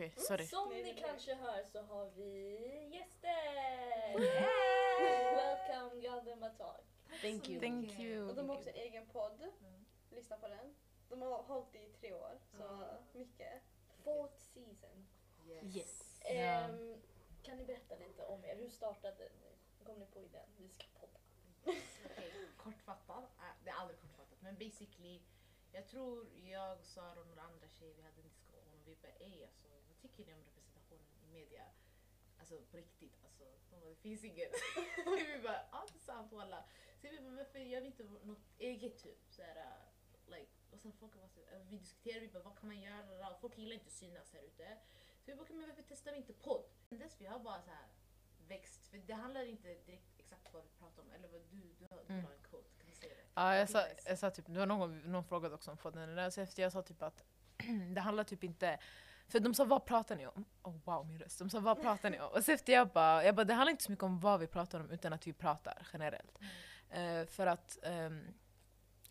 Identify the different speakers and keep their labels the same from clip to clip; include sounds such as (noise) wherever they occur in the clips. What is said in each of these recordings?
Speaker 1: Okej, sorry.
Speaker 2: Som ni kanske hör så har vi gäster! Welcome Galdem Attack.
Speaker 3: Thank you.
Speaker 1: Thank you.
Speaker 4: Och de har också egen podd.
Speaker 3: Mm.
Speaker 4: Lyssna på den. De har hållit i tre år, så mycket.
Speaker 2: Fourth season.
Speaker 3: Yes.
Speaker 1: Ja.
Speaker 2: Ehm, kan ni berätta lite om er? Hur startade ni? Hur kom ni på idén? Vi ska podda.
Speaker 5: Okej, (laughs) kortfattat. Äh, det är aldrig kortfattat. Men basically, jag tror jag, Sara och några andra tjejer, vi hade en diskussion och vi bara ey alltså, tycker ni om representationen i media? Alltså på riktigt, alltså. De bara, det finns inget. (laughs) vi bara, ja det är sant walla. Så vi bara, varför gör vi inte något eget typ? Så här, like, och sen folk var så, vi diskuterade, vi bara, vad kan man göra? Och folk gillar inte att synas här ute. Så vi bara, "Okej, men varför testar vi inte podd? Sen dess vi har bara så här växt. För det handlar inte direkt exakt vad vi pratar om. Eller vad du, du, har- du
Speaker 1: Mm.
Speaker 5: har en quote, kan du säga det?
Speaker 1: Ja, jag sa, jag sa typ, det var någon någon frågade också om podden, och så efter jag sa typ att (clears throat) det handlar typ inte för de sa vad pratar ni om? Oh wow min röst. De sa vad pratar ni om? Och så efter jag bara, jag bara det handlar inte så mycket om vad vi pratar om utan att vi pratar generellt. Eh, för att ehm,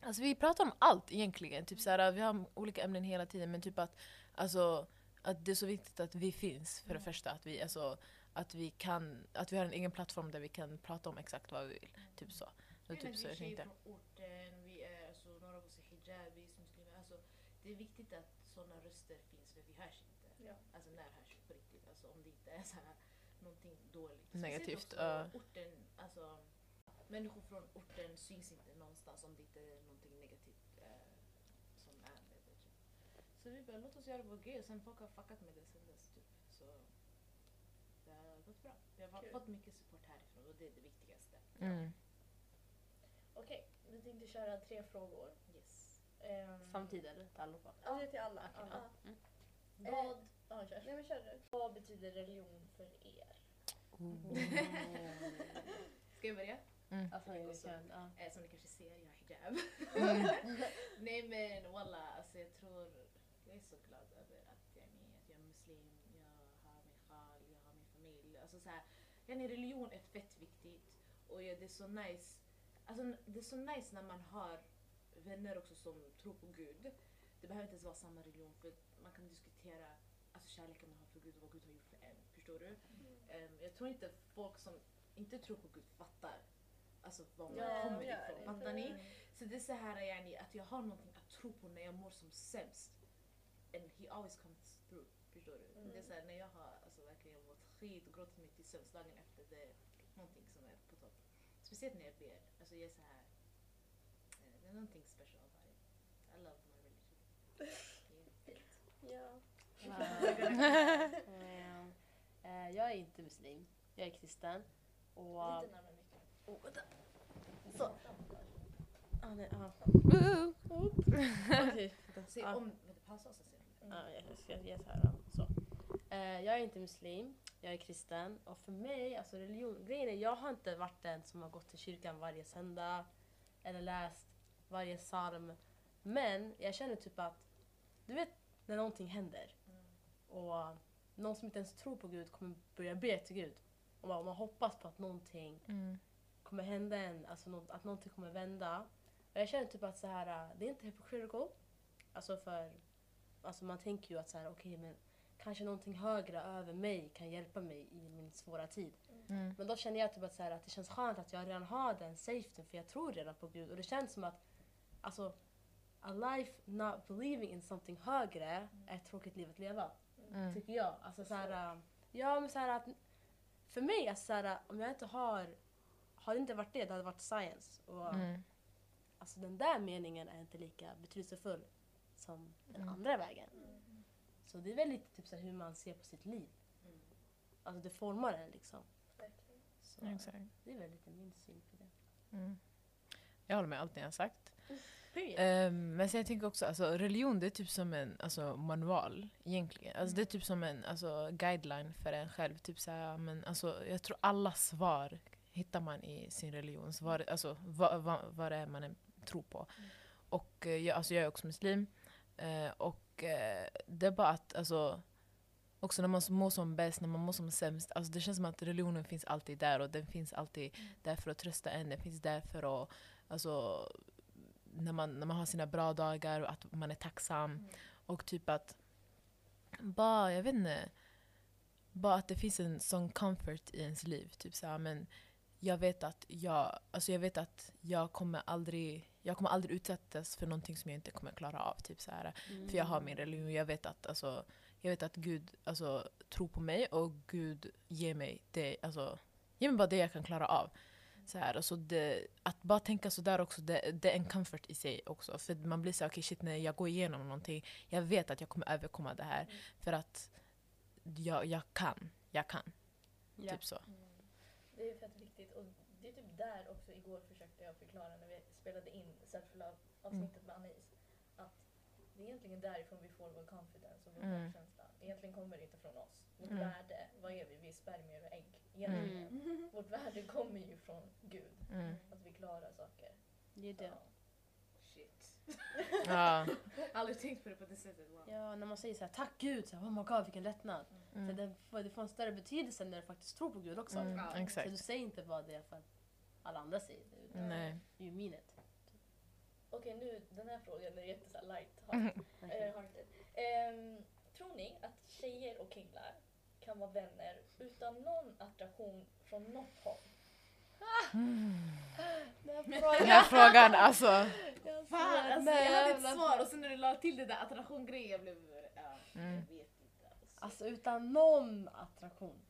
Speaker 1: alltså vi pratar om allt egentligen. Typ såhär, vi har olika ämnen hela tiden men typ att, alltså, att det är så viktigt att vi finns för det första. Att vi, alltså, att, vi kan, att vi har en egen plattform där vi kan prata om exakt vad vi vill. Typ så. Så typ så
Speaker 5: vi är tjejer från orten, vi är, alltså, några av oss är hijabis, muslimer. Alltså, det är viktigt att sådana röster finns för vi hörs inte.
Speaker 2: Ja.
Speaker 5: Alltså när hörs vi på riktigt? Alltså om det inte är så här, någonting dåligt.
Speaker 1: Negativt, ja.
Speaker 5: orten, alltså, människor från orten syns inte någonstans om det inte är någonting negativt eh, som är med det. Typ. Så vi bara, låt oss göra vår grej och sen folk har fuckat med det sen dess. Typ. Så det har gått bra. Vi har
Speaker 2: Kul.
Speaker 5: fått mycket support härifrån och det är det viktigaste.
Speaker 1: Mm.
Speaker 2: Okej, vi tänkte köra tre frågor.
Speaker 5: Yes.
Speaker 2: Ehm,
Speaker 3: Samtidigt eller? Till allihopa?
Speaker 4: Ja, det är till alla.
Speaker 3: Okej,
Speaker 4: Ja.
Speaker 3: ja.
Speaker 2: Vad, ja, kör.
Speaker 4: Nej men kör du.
Speaker 2: vad betyder religion för er? (laughs)
Speaker 5: Ska jag börja?
Speaker 3: Alltså,
Speaker 5: Det går
Speaker 3: jag
Speaker 5: så.
Speaker 3: ja.
Speaker 5: Eh, som ni kanske ser, jag har hijab. (laughs) Nej men walla, alltså jag tror, jag är så glad över att, yani, att jag är muslim, jag har min sjal, jag har min familj. Alltså så här, yani, religion är fett viktigt och ja, det är så nice. Alltså det är så nice när man har vänner också som tror på Gud. Det behöver inte ens vara samma religion för man kan diskutera alltså kärleken har för Gud och vad Gud har gjort för en. Förstår du? Ehm, jag tror inte folk som inte tror på Gud fattar alltså var man
Speaker 4: Ja,
Speaker 5: kommer ifrån. Fattar ni? Så det är så här yani, att jag har någonting att tro på när jag mår som sämst. And he always comes through. Förstår du?
Speaker 2: Mm.
Speaker 5: Det är så här, när jag har alltså, verkligen mått skit och gråtit mig till sömns dagen efter. Det är någonting som är på topp. Speciellt när jag ber. Alltså jag är så här. eh, Det är någonting special about it. I love my religion. (laughs) Yeah.
Speaker 3: Eh, eh, jag är inte muslim. Jag är kristen. Och...
Speaker 2: Lite närmare.
Speaker 3: Oh, vänta. Så. Ah, nej, ah. Okej.
Speaker 5: Se
Speaker 3: Ah.
Speaker 5: om, vänta pausa och så ser du.
Speaker 3: Ja, jag ska så här. då. Så. Eh, jag är inte muslim, jag är kristen. Och för mig, alltså religion, grejen är jag har inte varit den som har gått till kyrkan varje söndag. Eller läst varje psalm. Men jag känner typ att, du vet när någonting händer. Och någon som inte ens tror på Gud kommer börja be till Gud. Och man, man hoppas på att någonting
Speaker 1: Mm.
Speaker 3: kommer hända en, alltså att någonting kommer vända. Och jag känner typ att så här, äh, det är inte hypocritical. Alltså för, alltså man tänker ju att så här, okej men kanske någonting högre över mig kan hjälpa mig i min svåra tid.
Speaker 1: Mm.
Speaker 3: Men då känner jag typ att, så här, att det känns skönt att jag redan har den safetyn för jag tror redan på Gud. Och det känns som att, alltså a life not believing in something högre är ett tråkigt liv att leva.
Speaker 1: Mm.
Speaker 3: Tycker jag. Alltså så här, äh, ja men så här att för mig, alltså, så här, om jag inte har, har det inte varit det, det hade varit science. Och,
Speaker 1: Mm.
Speaker 3: Alltså den där meningen är inte lika betydelsefull som den
Speaker 1: Mm.
Speaker 3: andra vägen. Så det är väldigt typ så hur man ser på sitt liv. Alltså det formar en liksom. Så det är väl lite min syn på det.
Speaker 1: Mm. Jag håller med allt ni har sagt. (laughs) Ehm, men sen jag tänker också, alltså, religion det är typ som en alltså, manual egentligen. Alltså, det är typ som en alltså, guideline för en själv. Typ så här, men, alltså, jag tror alla svar hittar man i sin religion. Så vad, alltså, vad, vad, vad det är man tror på. Och eh, jag, alltså, jag är också muslim. Eh, och eh, det är bara att alltså, också när man mår som bäst, när man mår som sämst. Alltså, det känns som att religionen finns alltid där och den finns alltid där för att trösta en. Den finns där för att alltså, när man, när man har sina bra dagar och att man är tacksam. Och typ att bara, jag vet inte, bara att det finns en sån comfort i ens liv. Typ så här, men jag vet att jag, alltså jag vet att jag kommer aldrig, jag kommer aldrig utsättas för någonting som jag inte kommer klara av. Typ så här. För jag har min religion, jag vet att, alltså, jag vet att Gud alltså, tror på mig och Gud ger mig det, alltså, ger mig bara det jag kan klara av. Så här, alltså det, att bara tänka sådär också, det, det är en comfort i sig också. För man blir så okej shit när jag går igenom någonting, jag vet att jag kommer överkomma det här. För att jag, jag kan, jag kan.
Speaker 3: Ja.
Speaker 1: Typ så.
Speaker 2: Det är fett viktigt och det är typ där också igår försökte jag förklara när vi spelade in self-love avsnittet med Anis. Att det är egentligen därifrån vi får vår confidence och vår
Speaker 1: Mm.
Speaker 2: självkänsla. Egentligen kommer det inte från oss. Vårt
Speaker 1: Mm.
Speaker 2: värde, vad är vi? Vi är spermier och ägg. Egentligen. Vårt värde kommer ju från Gud.
Speaker 1: Mm.
Speaker 2: Att vi klarar saker.
Speaker 3: Det är det.
Speaker 5: Shit.
Speaker 1: Ja. (laughs)
Speaker 5: Aldrig tänkt på det på det sättet. Wow.
Speaker 3: Ja, när man säger så här, tack Gud, så här, oh my god vilken lättnad. Så
Speaker 1: Mm.
Speaker 3: det, får, det får en större betydelse när du faktiskt tror på Gud också.
Speaker 1: Mm,
Speaker 5: Ja.
Speaker 3: Så du säger inte bara det för att alla andra säger det, utan
Speaker 1: Nej.
Speaker 3: you mean it.
Speaker 2: Okej, nu den här frågan är jätte så här light.
Speaker 1: Mm.
Speaker 2: heart-
Speaker 3: Okej.
Speaker 2: eh, tror ni att tjejer och killar kan vara vänner utan någon attraktion från något håll?
Speaker 1: Den här frågan alltså.
Speaker 5: Fan, alltså, jag hade ett svar och sen när du la till det där attraktion-grejen jag blev... Ja,
Speaker 1: Mm.
Speaker 5: Jag vet inte alltså.
Speaker 3: Alltså utan någon attraktion.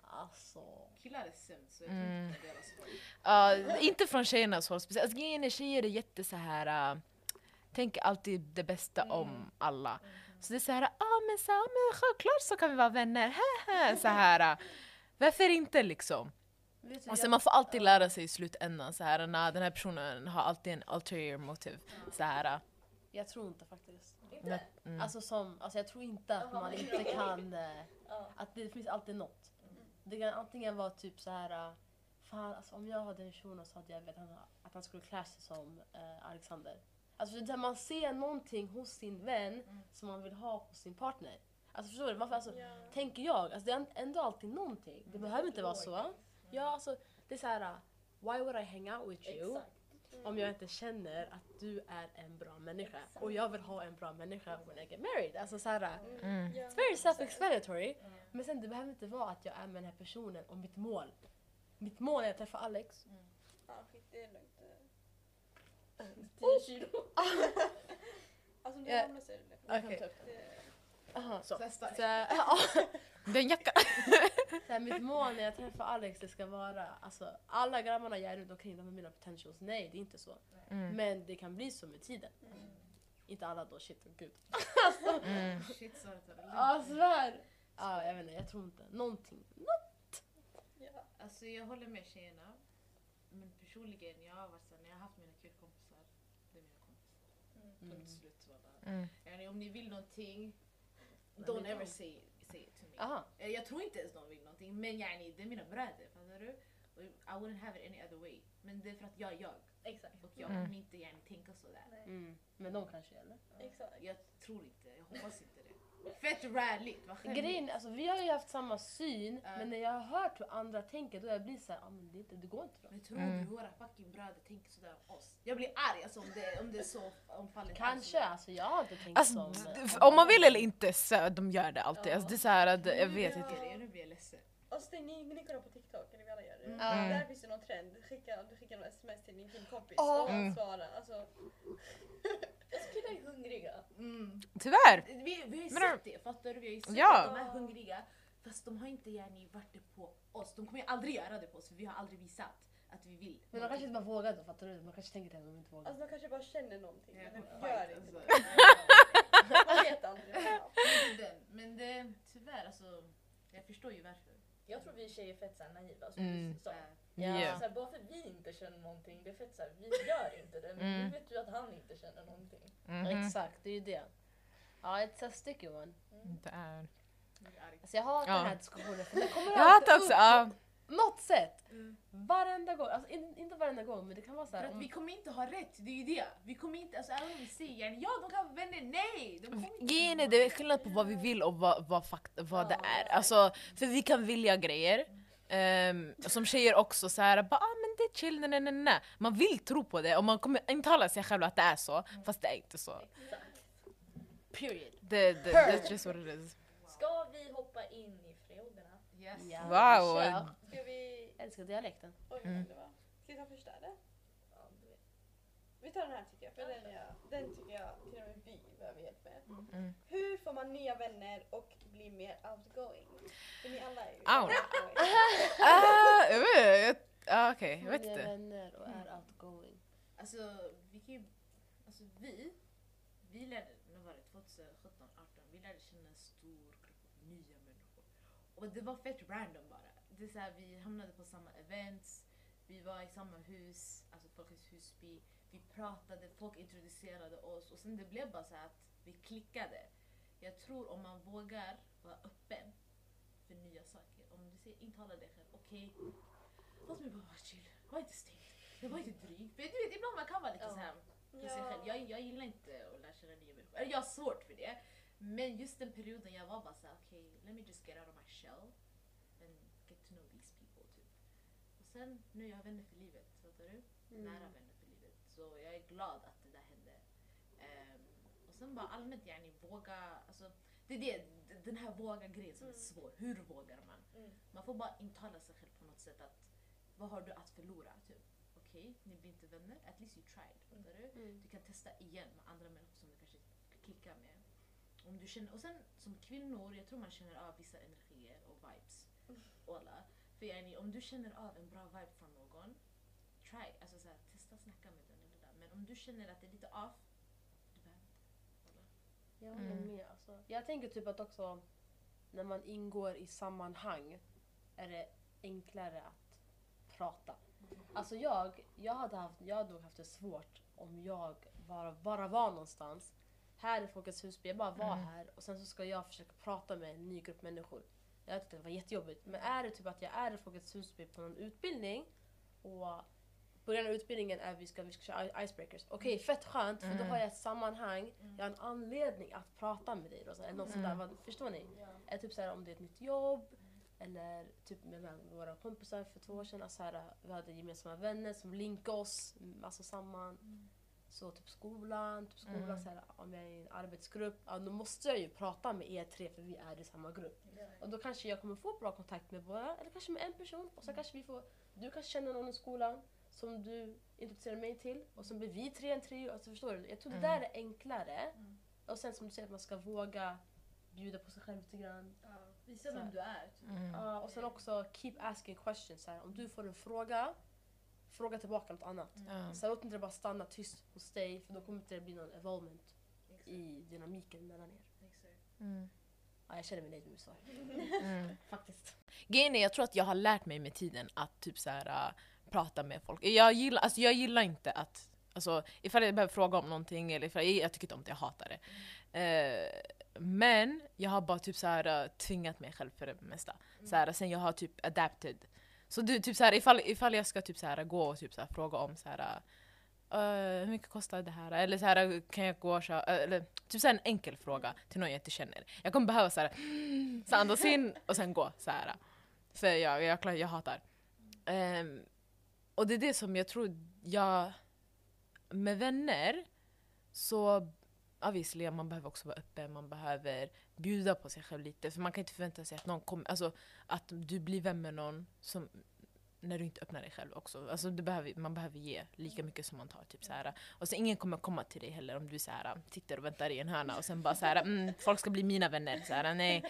Speaker 3: Alltså.
Speaker 5: Killar är sämst så jag tror
Speaker 1: Mm.
Speaker 5: inte deras håll.
Speaker 1: Ja, inte från tjejernas håll speciellt. Alltså, grejen är tjejer är jätte så här. Uh, tänker alltid det bästa om alla. Så det är så här, ah, men så, ah, men självklart så kan vi vara vänner. haha." (laughs) så här. varför inte liksom?
Speaker 3: Du,
Speaker 1: Och sen
Speaker 3: jag,
Speaker 1: man får alltid lära sig i slutändan så här, när den här personen har alltid en ulterior motiv. Så här,
Speaker 3: jag tror inte faktiskt.
Speaker 2: Inte?
Speaker 1: mm.
Speaker 3: Alltså, som, alltså jag tror inte att man inte kan... (laughs) eh. Att det finns alltid något. Det kan antingen vara typ så här. äh, Fan, alltså, om jag hade en shuno så hade jag velat att han- att han skulle klä sig som eh, Alexander. Alltså där man ser någonting hos sin vän som man vill ha hos sin partner. Alltså förstår du? Varför, alltså, Tänker jag. Alltså, det är ändå alltid någonting. Det behöver inte vara så. Ja, alltså, det är så här. äh, Why would I hang out with you?
Speaker 2: Exakt.
Speaker 3: Om jag inte känner att du är en bra människa. Och jag vill ha en bra människa when I get married. Alltså så här, äh,
Speaker 1: Mm.
Speaker 2: Ja.
Speaker 3: It's very self-explanatory. Men sen det behöver inte vara att jag är med den här personen och mitt mål. Mitt mål är att träffa Alex.
Speaker 4: Ja, skit, det är lugnt.
Speaker 2: 10 kilo. (laughs)
Speaker 4: Alltså om du ramlar så är det lugnt.
Speaker 3: Okej.
Speaker 2: kan ta upp det.
Speaker 4: Det-
Speaker 3: Aha.
Speaker 5: Så.
Speaker 3: Så, ja, (laughs)
Speaker 1: Den jackan.
Speaker 3: så här, mitt mål när jag träffar Alex det ska vara, alltså alla grabbarna jag är runt omkring de är mina potentials. Nej det är inte så.
Speaker 1: Mm.
Speaker 3: Men det kan bli så med tiden. Inte alla då, shit oh, gud. (laughs)
Speaker 1: Mm.
Speaker 5: Shit sa.
Speaker 3: Ja svär! Ja jag vet inte, jag tror inte. Någonting.
Speaker 4: Ja.
Speaker 5: Alltså jag håller med tjejerna. Men personligen, jag har varit när jag har haft mina killkompisar, det är mina kompisar. Punkt slut. Så bara.
Speaker 1: Mm.
Speaker 5: Yani, om ni vill någonting, don't ever say, say it to me.
Speaker 3: Aha.
Speaker 5: Eh, Jag tror inte ens de vill någonting, men yani, det är mina bröder, fattar du? I wouldn't have it any other way. Men det är för att jag är jag.
Speaker 2: Exakt.
Speaker 5: Och jag
Speaker 1: Mm.
Speaker 5: kommer inte yani, tänka sådär.
Speaker 3: Mm. Men de kanske eller?
Speaker 2: Exakt.
Speaker 5: Jag tror inte, jag hoppas inte det. Fett rallyt, vad skämmigt.
Speaker 3: Grejen, alltså, vi har ju haft samma syn
Speaker 5: Ja.
Speaker 3: men när jag har hört hur andra tänker då jag blir såhär, ah, men det, är inte- det går inte då.
Speaker 5: Men tror
Speaker 1: Mm.
Speaker 5: du våra fucking bröder tänker sådär om oss? Jag blir arg alltså, om, det, om det är så om fallet är
Speaker 3: Kanske, alltså jag har inte tänkt
Speaker 1: Alltså,
Speaker 3: som...
Speaker 1: d- om man vill eller inte så de gör det alltid. Alltså, det är så här, att, jag vet inte.
Speaker 5: jag- Nu blir jag ledsen.
Speaker 4: Alltså det, ni, ni kollar på TikTok, eller vi alla gör det.
Speaker 3: Mm.
Speaker 4: Där finns det någon trend. Skicka, du skickar en sms till din killkompis
Speaker 3: Ja.
Speaker 4: och han
Speaker 1: Mm.
Speaker 4: svarar. Alltså, (laughs)
Speaker 2: är hungriga.
Speaker 5: Mm.
Speaker 1: Tyvärr!
Speaker 5: Vi, vi har ju
Speaker 1: Men
Speaker 5: sett det, fattar du? Vi har ju sett
Speaker 1: Ja.
Speaker 5: att de är hungriga. Fast de har inte yani varit det på oss. De kommer ju aldrig göra det på oss för vi har aldrig visat att vi vill.
Speaker 3: Men de kanske inte bara vågar då, fattar du? Man kanske tänker det men de inte vågar.
Speaker 4: alltså de kanske bara känner någonting.
Speaker 5: Ja,
Speaker 4: men
Speaker 5: fight,
Speaker 4: gör inte
Speaker 5: alltså.
Speaker 4: det. (laughs) Man vet aldrig.
Speaker 5: Men den- Men det, tyvärr alltså, jag förstår ju varför.
Speaker 2: Jag tror vi tjejer är fett såhär naiva. Som
Speaker 1: Mm.
Speaker 2: du sa.
Speaker 5: Äh,
Speaker 3: Ja.
Speaker 1: Ja.
Speaker 2: Så här, bara för vi inte känner någonting, det är fett såhär, vi gör inte det. Men
Speaker 1: Mm.
Speaker 2: nu vet du att han inte känner någonting.
Speaker 1: Mhm.
Speaker 3: Exakt, det är ju det. Ja, it's a sticky one.
Speaker 1: Det är.
Speaker 3: Alltså jag hatar
Speaker 1: Ja.
Speaker 3: den här diskussionen för det kommer
Speaker 1: Jag
Speaker 3: alltid
Speaker 1: hatar också,
Speaker 3: upp
Speaker 1: ja.
Speaker 3: Något sätt.
Speaker 5: Mm.
Speaker 3: Varenda gång, alltså in, inte varenda gång men det kan vara så
Speaker 5: För
Speaker 3: här.
Speaker 5: att
Speaker 3: om-
Speaker 5: vi kommer inte ha rätt, det är ju det. Vi kommer inte, alltså även om vi säger ja de kan vara vänner, nej! De kommer inte
Speaker 1: Grejen är
Speaker 5: kunna
Speaker 1: det är skillnad på vad vi vill och vad, vad, fakt- vad det är. Alltså, för vi kan vilja grejer. Um, som tjejer också så här, bara, ah, men det är chill, nej, nej, nej. Man vill tro på det och man kommer intala sig själv att det är så, fast det är inte så.
Speaker 3: Period.
Speaker 1: Det, det, that's just what it is.
Speaker 2: Ska vi hoppa in i frågorna?
Speaker 5: Yes.
Speaker 3: Ja,
Speaker 1: Wow.
Speaker 3: kör.
Speaker 4: Ska vi...
Speaker 3: Jag älskar dialekten.
Speaker 4: Oj,
Speaker 1: Mm.
Speaker 4: det var. Ska vi ta första eller?
Speaker 2: Ja.
Speaker 4: Vi tar den här tycker jag, för den, jag, den tycker jag till och med vi behöver hjälp med.
Speaker 1: Mm.
Speaker 4: Hur får man nya vänner och bli mer outgoing? För ni alla är ju
Speaker 1: Out.
Speaker 4: outgoing. (laughs)
Speaker 1: Ah, jag vet, jag, ah, okej, jag vet
Speaker 3: Nya
Speaker 1: inte.
Speaker 3: vänner och är outgoing.
Speaker 5: Alltså vi kan ju, alltså vi, vi lärde, nu var det 2017, 18, vi lärde känna en stor grupp av nya människor. Och det var fett random bara. Det är så här, vi hamnade på samma events, vi var i samma hus, alltså Folkets Husby. Vi pratade, folk introducerade oss och sen det blev bara så att vi klickade. Jag tror om man vågar vara öppen för nya saker, om du säger, intalar dig själv, okej, låt mig bara vara chill, var inte. Det var inte drygt. Men du vet ibland man kan vara lite
Speaker 2: Ja.
Speaker 5: så här för sig själv. Jag, jag gillar inte att lära känna nya människor. Eller jag har svårt för det. Men just den perioden jag var bara såhär, okej, let me just get out of my shell and get to know these people typ. Och sen nu är jag vänner för livet, fattar du?
Speaker 3: Mm.
Speaker 5: Nära vänner för livet. Så jag är glad att det där hände. Ehm, och sen bara allmänt yani våga, alltså det är det, den här våga-grejen som är
Speaker 2: Mm.
Speaker 5: svår. Hur vågar man?
Speaker 2: Mm.
Speaker 5: Man får bara intala sig själv på något sätt att vad har du att förlora? Typ. Okej, ni blir inte vänner, at least you tried. Fattar du?
Speaker 3: Mm.
Speaker 5: Du kan testa igen med andra människor som du kanske klickar med. Om du känner, och sen som kvinnor, jag tror man känner av vissa energier och vibes. Alla. För yani, om du känner av en bra vibe från någon, try. Alltså så här, testa snacka med den eller där. Men om du känner att det är lite off, du behöver inte.
Speaker 3: Jag håller
Speaker 1: Mm.
Speaker 3: med. Alltså. Jag tänker typ att också när man ingår i sammanhang är det enklare att prata. Alltså jag, jag hade, haft, jag hade nog haft det svårt om jag bara, bara var någonstans. Här i Folkets Husby, jag bara var
Speaker 1: Mm.
Speaker 3: här och sen så ska jag försöka prata med en ny grupp människor. Jag tyckte det var jättejobbigt. Men är det typ att jag är i Folkets Husby på någon utbildning och den här utbildningen är vi ska, vi ska köra icebreakers. Okej, fett skönt för då
Speaker 1: Mm.
Speaker 3: har jag ett sammanhang, jag har en anledning att prata med dig. Här, eller något.
Speaker 1: Mm.
Speaker 3: Vad- Förstår ni?
Speaker 2: Ja.
Speaker 3: Typ så här, om det är ett nytt jobb eller typ med våra kompisar för två år sedan. Alltså här, vi hade gemensamma vänner som linkade oss mm, alltså samman. Så typ skolan, typ skolan
Speaker 1: Mm.
Speaker 3: så här, om jag är i en arbetsgrupp, ja, då måste jag ju prata med er tre för vi är i samma grupp.
Speaker 2: Ja.
Speaker 3: Och då kanske jag kommer få bra kontakt med båda, eller kanske med en person. Och sen kanske vi får, du kanske känner någon i skolan som du introducerar mig till. Och så blir vi tre en trio. Alltså förstår du? Jag tror det
Speaker 1: Mm.
Speaker 3: där är enklare.
Speaker 2: Mm.
Speaker 3: Och sen som du säger att man ska våga bjuda på sig själv lite grann.
Speaker 2: Ja.
Speaker 5: Visa
Speaker 3: Så.
Speaker 5: vem du är. Typ.
Speaker 1: Mm.
Speaker 3: Ja, och sen också keep asking questions. Så här. Om du får en fråga, fråga tillbaka något annat.
Speaker 1: Ja.
Speaker 3: Så låt inte det bara stanna tyst hos dig för då kommer inte det bli någon evolvement
Speaker 5: Exakt.
Speaker 3: i dynamiken mellan er.
Speaker 1: Mm.
Speaker 3: Ja, jag känner mig nöjd med mitt svar.
Speaker 1: Mm. (laughs)
Speaker 3: Faktiskt.
Speaker 1: Grejen är, jag tror att jag har lärt mig med tiden att typ så här, äh, prata med folk. Jag gillar, alltså, jag gillar inte att, alltså, ifall jag behöver fråga om någonting, eller ifall jag, jag tycker inte om det, jag hatar det. Eh, men jag har bara typ så här, äh, tvingat mig själv för det mesta. Så här, sen jag har typ adapted. Så du, typ så här, ifall, ifall jag ska typ så här, gå och typ så här, fråga om så här, äh, hur mycket kostar det här? Eller så här, kan jag gå och köra? Äh, eller typ så här, en enkel fråga till någon jag inte känner. Jag kommer behöva så här, så andas in och sen gå. Så här. För jag, jag, jag, jag hatar. Um, och det är det som jag tror jag... Med vänner så obviously, man behöver också vara öppen, man behöver bjuda på sig själv lite. För man kan inte förvänta sig att någon kommer, alltså att du blir vän med någon som när du inte öppnar dig själv också. Alltså du behöver, man behöver ge lika mycket som man tar. Typ så här. Och så ingen kommer komma till dig heller om du så här, sitter och väntar i en hörna och sen bara så här, mm, folk ska bli mina vänner. Så här, nej.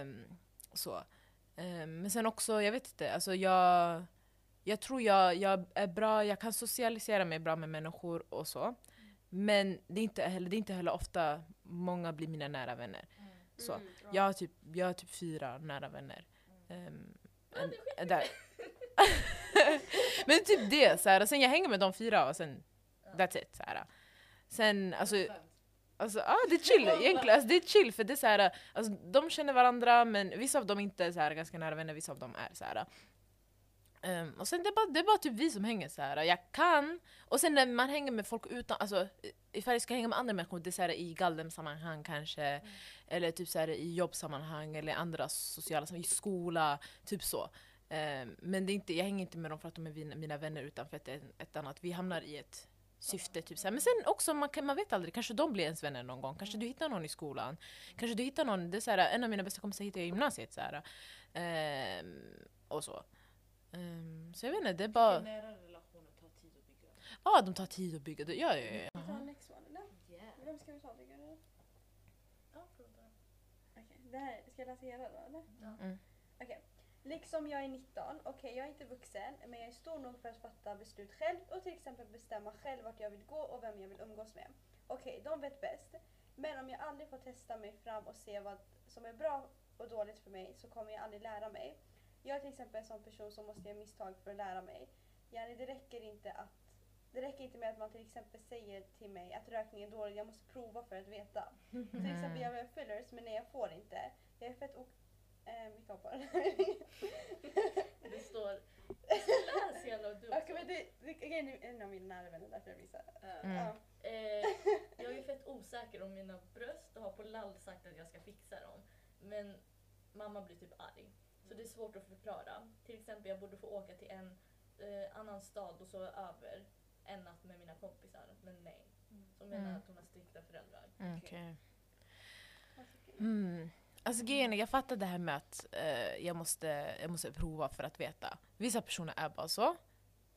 Speaker 1: Um, så. Um, men sen också, jag vet inte, alltså jag, jag tror jag, jag är bra, jag kan socialisera mig bra med människor och så. Men det är inte heller, det är inte heller ofta många blir mina nära vänner. Så.
Speaker 3: Mm, ja.
Speaker 1: Jag har typ, jag har typ fyra nära vänner. Um, en, där. (laughs) Men typ det, så här. sen jag hänger med de fyra och sen that's it. Så här. Sen, alltså, alltså ah, det är chill (laughs) egentligen. Alltså, det är chill för det är så här, alltså, de känner varandra men vissa av dem inte är så här, ganska nära vänner, vissa av dem är så här. Ehm, och sen det är, bara, det är bara typ vi som hänger så här. Jag kan, och sen när man hänger med folk utan, alltså ifall jag ska hänga med andra människor, det är så här, i Galdem-sammanhang kanske, eller typ så här, i jobbsammanhang eller andra sociala sammanhang, i skola, typ så. Ehm, men det är inte, jag hänger inte med dem för att de är mina, vänner utan för att det är ett annat, vi hamnar i ett syfte. Typ så här. Men sen också, man, kan, man vet aldrig, kanske de blir ens vänner någon gång. Kanske du hittar någon i skolan. Kanske du hittar någon, det är så här, en av mina bästa kompisar hittade jag i gymnasiet. Så här, ehm, och så. Ehm, så jag vet inte, det är bara...
Speaker 5: Nära relationer tar tid att bygga.
Speaker 1: Ja, de tar tid att bygga det. Ja, ja, ja.
Speaker 4: Vi tar next one eller?
Speaker 5: Yeah.
Speaker 4: Vem ska vi ta tycker du?
Speaker 2: Ja.
Speaker 4: Okej, det här, ska jag läsa hela då eller?
Speaker 2: Ja.
Speaker 1: Mm.
Speaker 4: Okej. Liksom jag är 19, okej jag är inte vuxen men jag är stor nog för att fatta beslut själv och till exempel bestämma själv vart jag vill gå och vem jag vill umgås med. Okej, de vet bäst. Men om jag aldrig får testa mig fram och se vad som är bra och dåligt för mig så kommer jag aldrig lära mig. Jag är till exempel en sån person som måste göra misstag för att lära mig. Yani, det räcker inte att det räcker inte med att man till exempel säger till mig att rökning är dåligt, jag måste prova för att veta. Till exempel jag vill fillers men nej jag får inte. Jag är fett ok... Eh, vi kan. (laughs)
Speaker 2: Det står... Läs hela och du
Speaker 4: Okej men det, det är en av mina nära vänner därför jag visar.
Speaker 1: Mm.
Speaker 4: Ja.
Speaker 2: Eh, jag är (laughs) fett osäker om mina bröst och har på lall sagt att jag ska fixa dem. Men mamma blir typ arg. Så det är svårt att förklara. Till exempel jag borde få åka till en eh, annan stad och sova över en natt med mina kompisar. Men nej. Så hon menar
Speaker 1: Mm.
Speaker 2: att hon har strikta föräldrar.
Speaker 1: Mm, Okej. Mm. Alltså grejen jag fattar det här med att eh, jag, måste, jag måste prova för att veta. Vissa personer är bara så.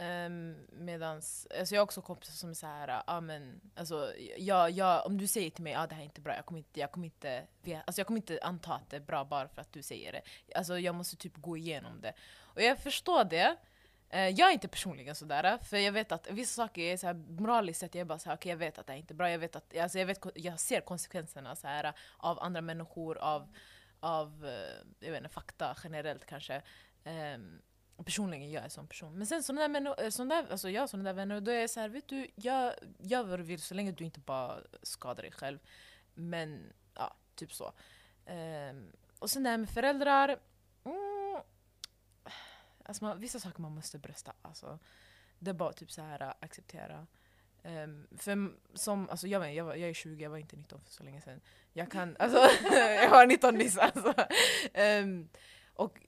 Speaker 1: Um, medans, alltså jag har också kompisar som är såhär, ah, men, alltså, jag, jag, om du säger till mig att ah, det här är inte bra, jag kommer inte, jag, kommer inte, alltså, jag kommer inte anta att det är bra bara för att du säger det. Alltså, jag måste typ gå igenom det. Och jag förstår det. Uh, jag är inte personligen sådär, för jag vet att vissa saker är såhär, moraliskt sett, jag är bara såhär, okej jag vet att det här inte är bra, jag, vet att, alltså, jag, vet, jag ser konsekvenserna såhär, av andra människor, av, av eh, jag vet inte, fakta generellt kanske. Um, personligen jag är en sån person. Men sen sådana där, människor, eh, såna där, alltså jag har sådana där vänner, och då är jag såhär, vet du, jag gör vad du vill så länge du inte bara skadar dig själv. Men ja, typ så. Um, och sen det här med föräldrar. Mm, alltså man, vissa saker man måste brösta. Alltså, det är bara typ så här äh, acceptera. Um, för som, alltså jag, vet, jag, var, jag är 20, jag var inte 19 för så länge sedan. Jag kan, alltså, (laughs) jag var 19 nyss alltså. Um, och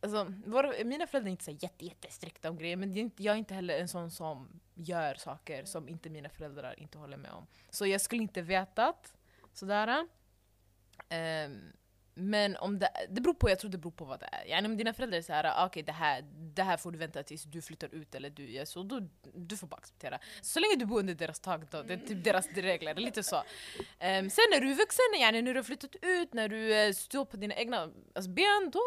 Speaker 1: alltså, våra, mina föräldrar är inte så jätte, jättestrikta om grejer, men det är inte, jag är inte heller en sån som gör saker som inte mina föräldrar inte håller med om. Så jag skulle inte vetat sådär. Ehm, men om det, det beror på, jag tror det beror på vad det är. Yani om dina föräldrar är såhär, ah, okej det, här, det här får du vänta tills du flyttar ut eller du gör så, då, du får bara acceptera. Så länge du bor under deras tak då, det är typ deras (laughs) regler, lite så. Ehm, sen när du är vuxen, yani, när du har flyttat ut, när du eh, står på dina egna alltså, ben, då...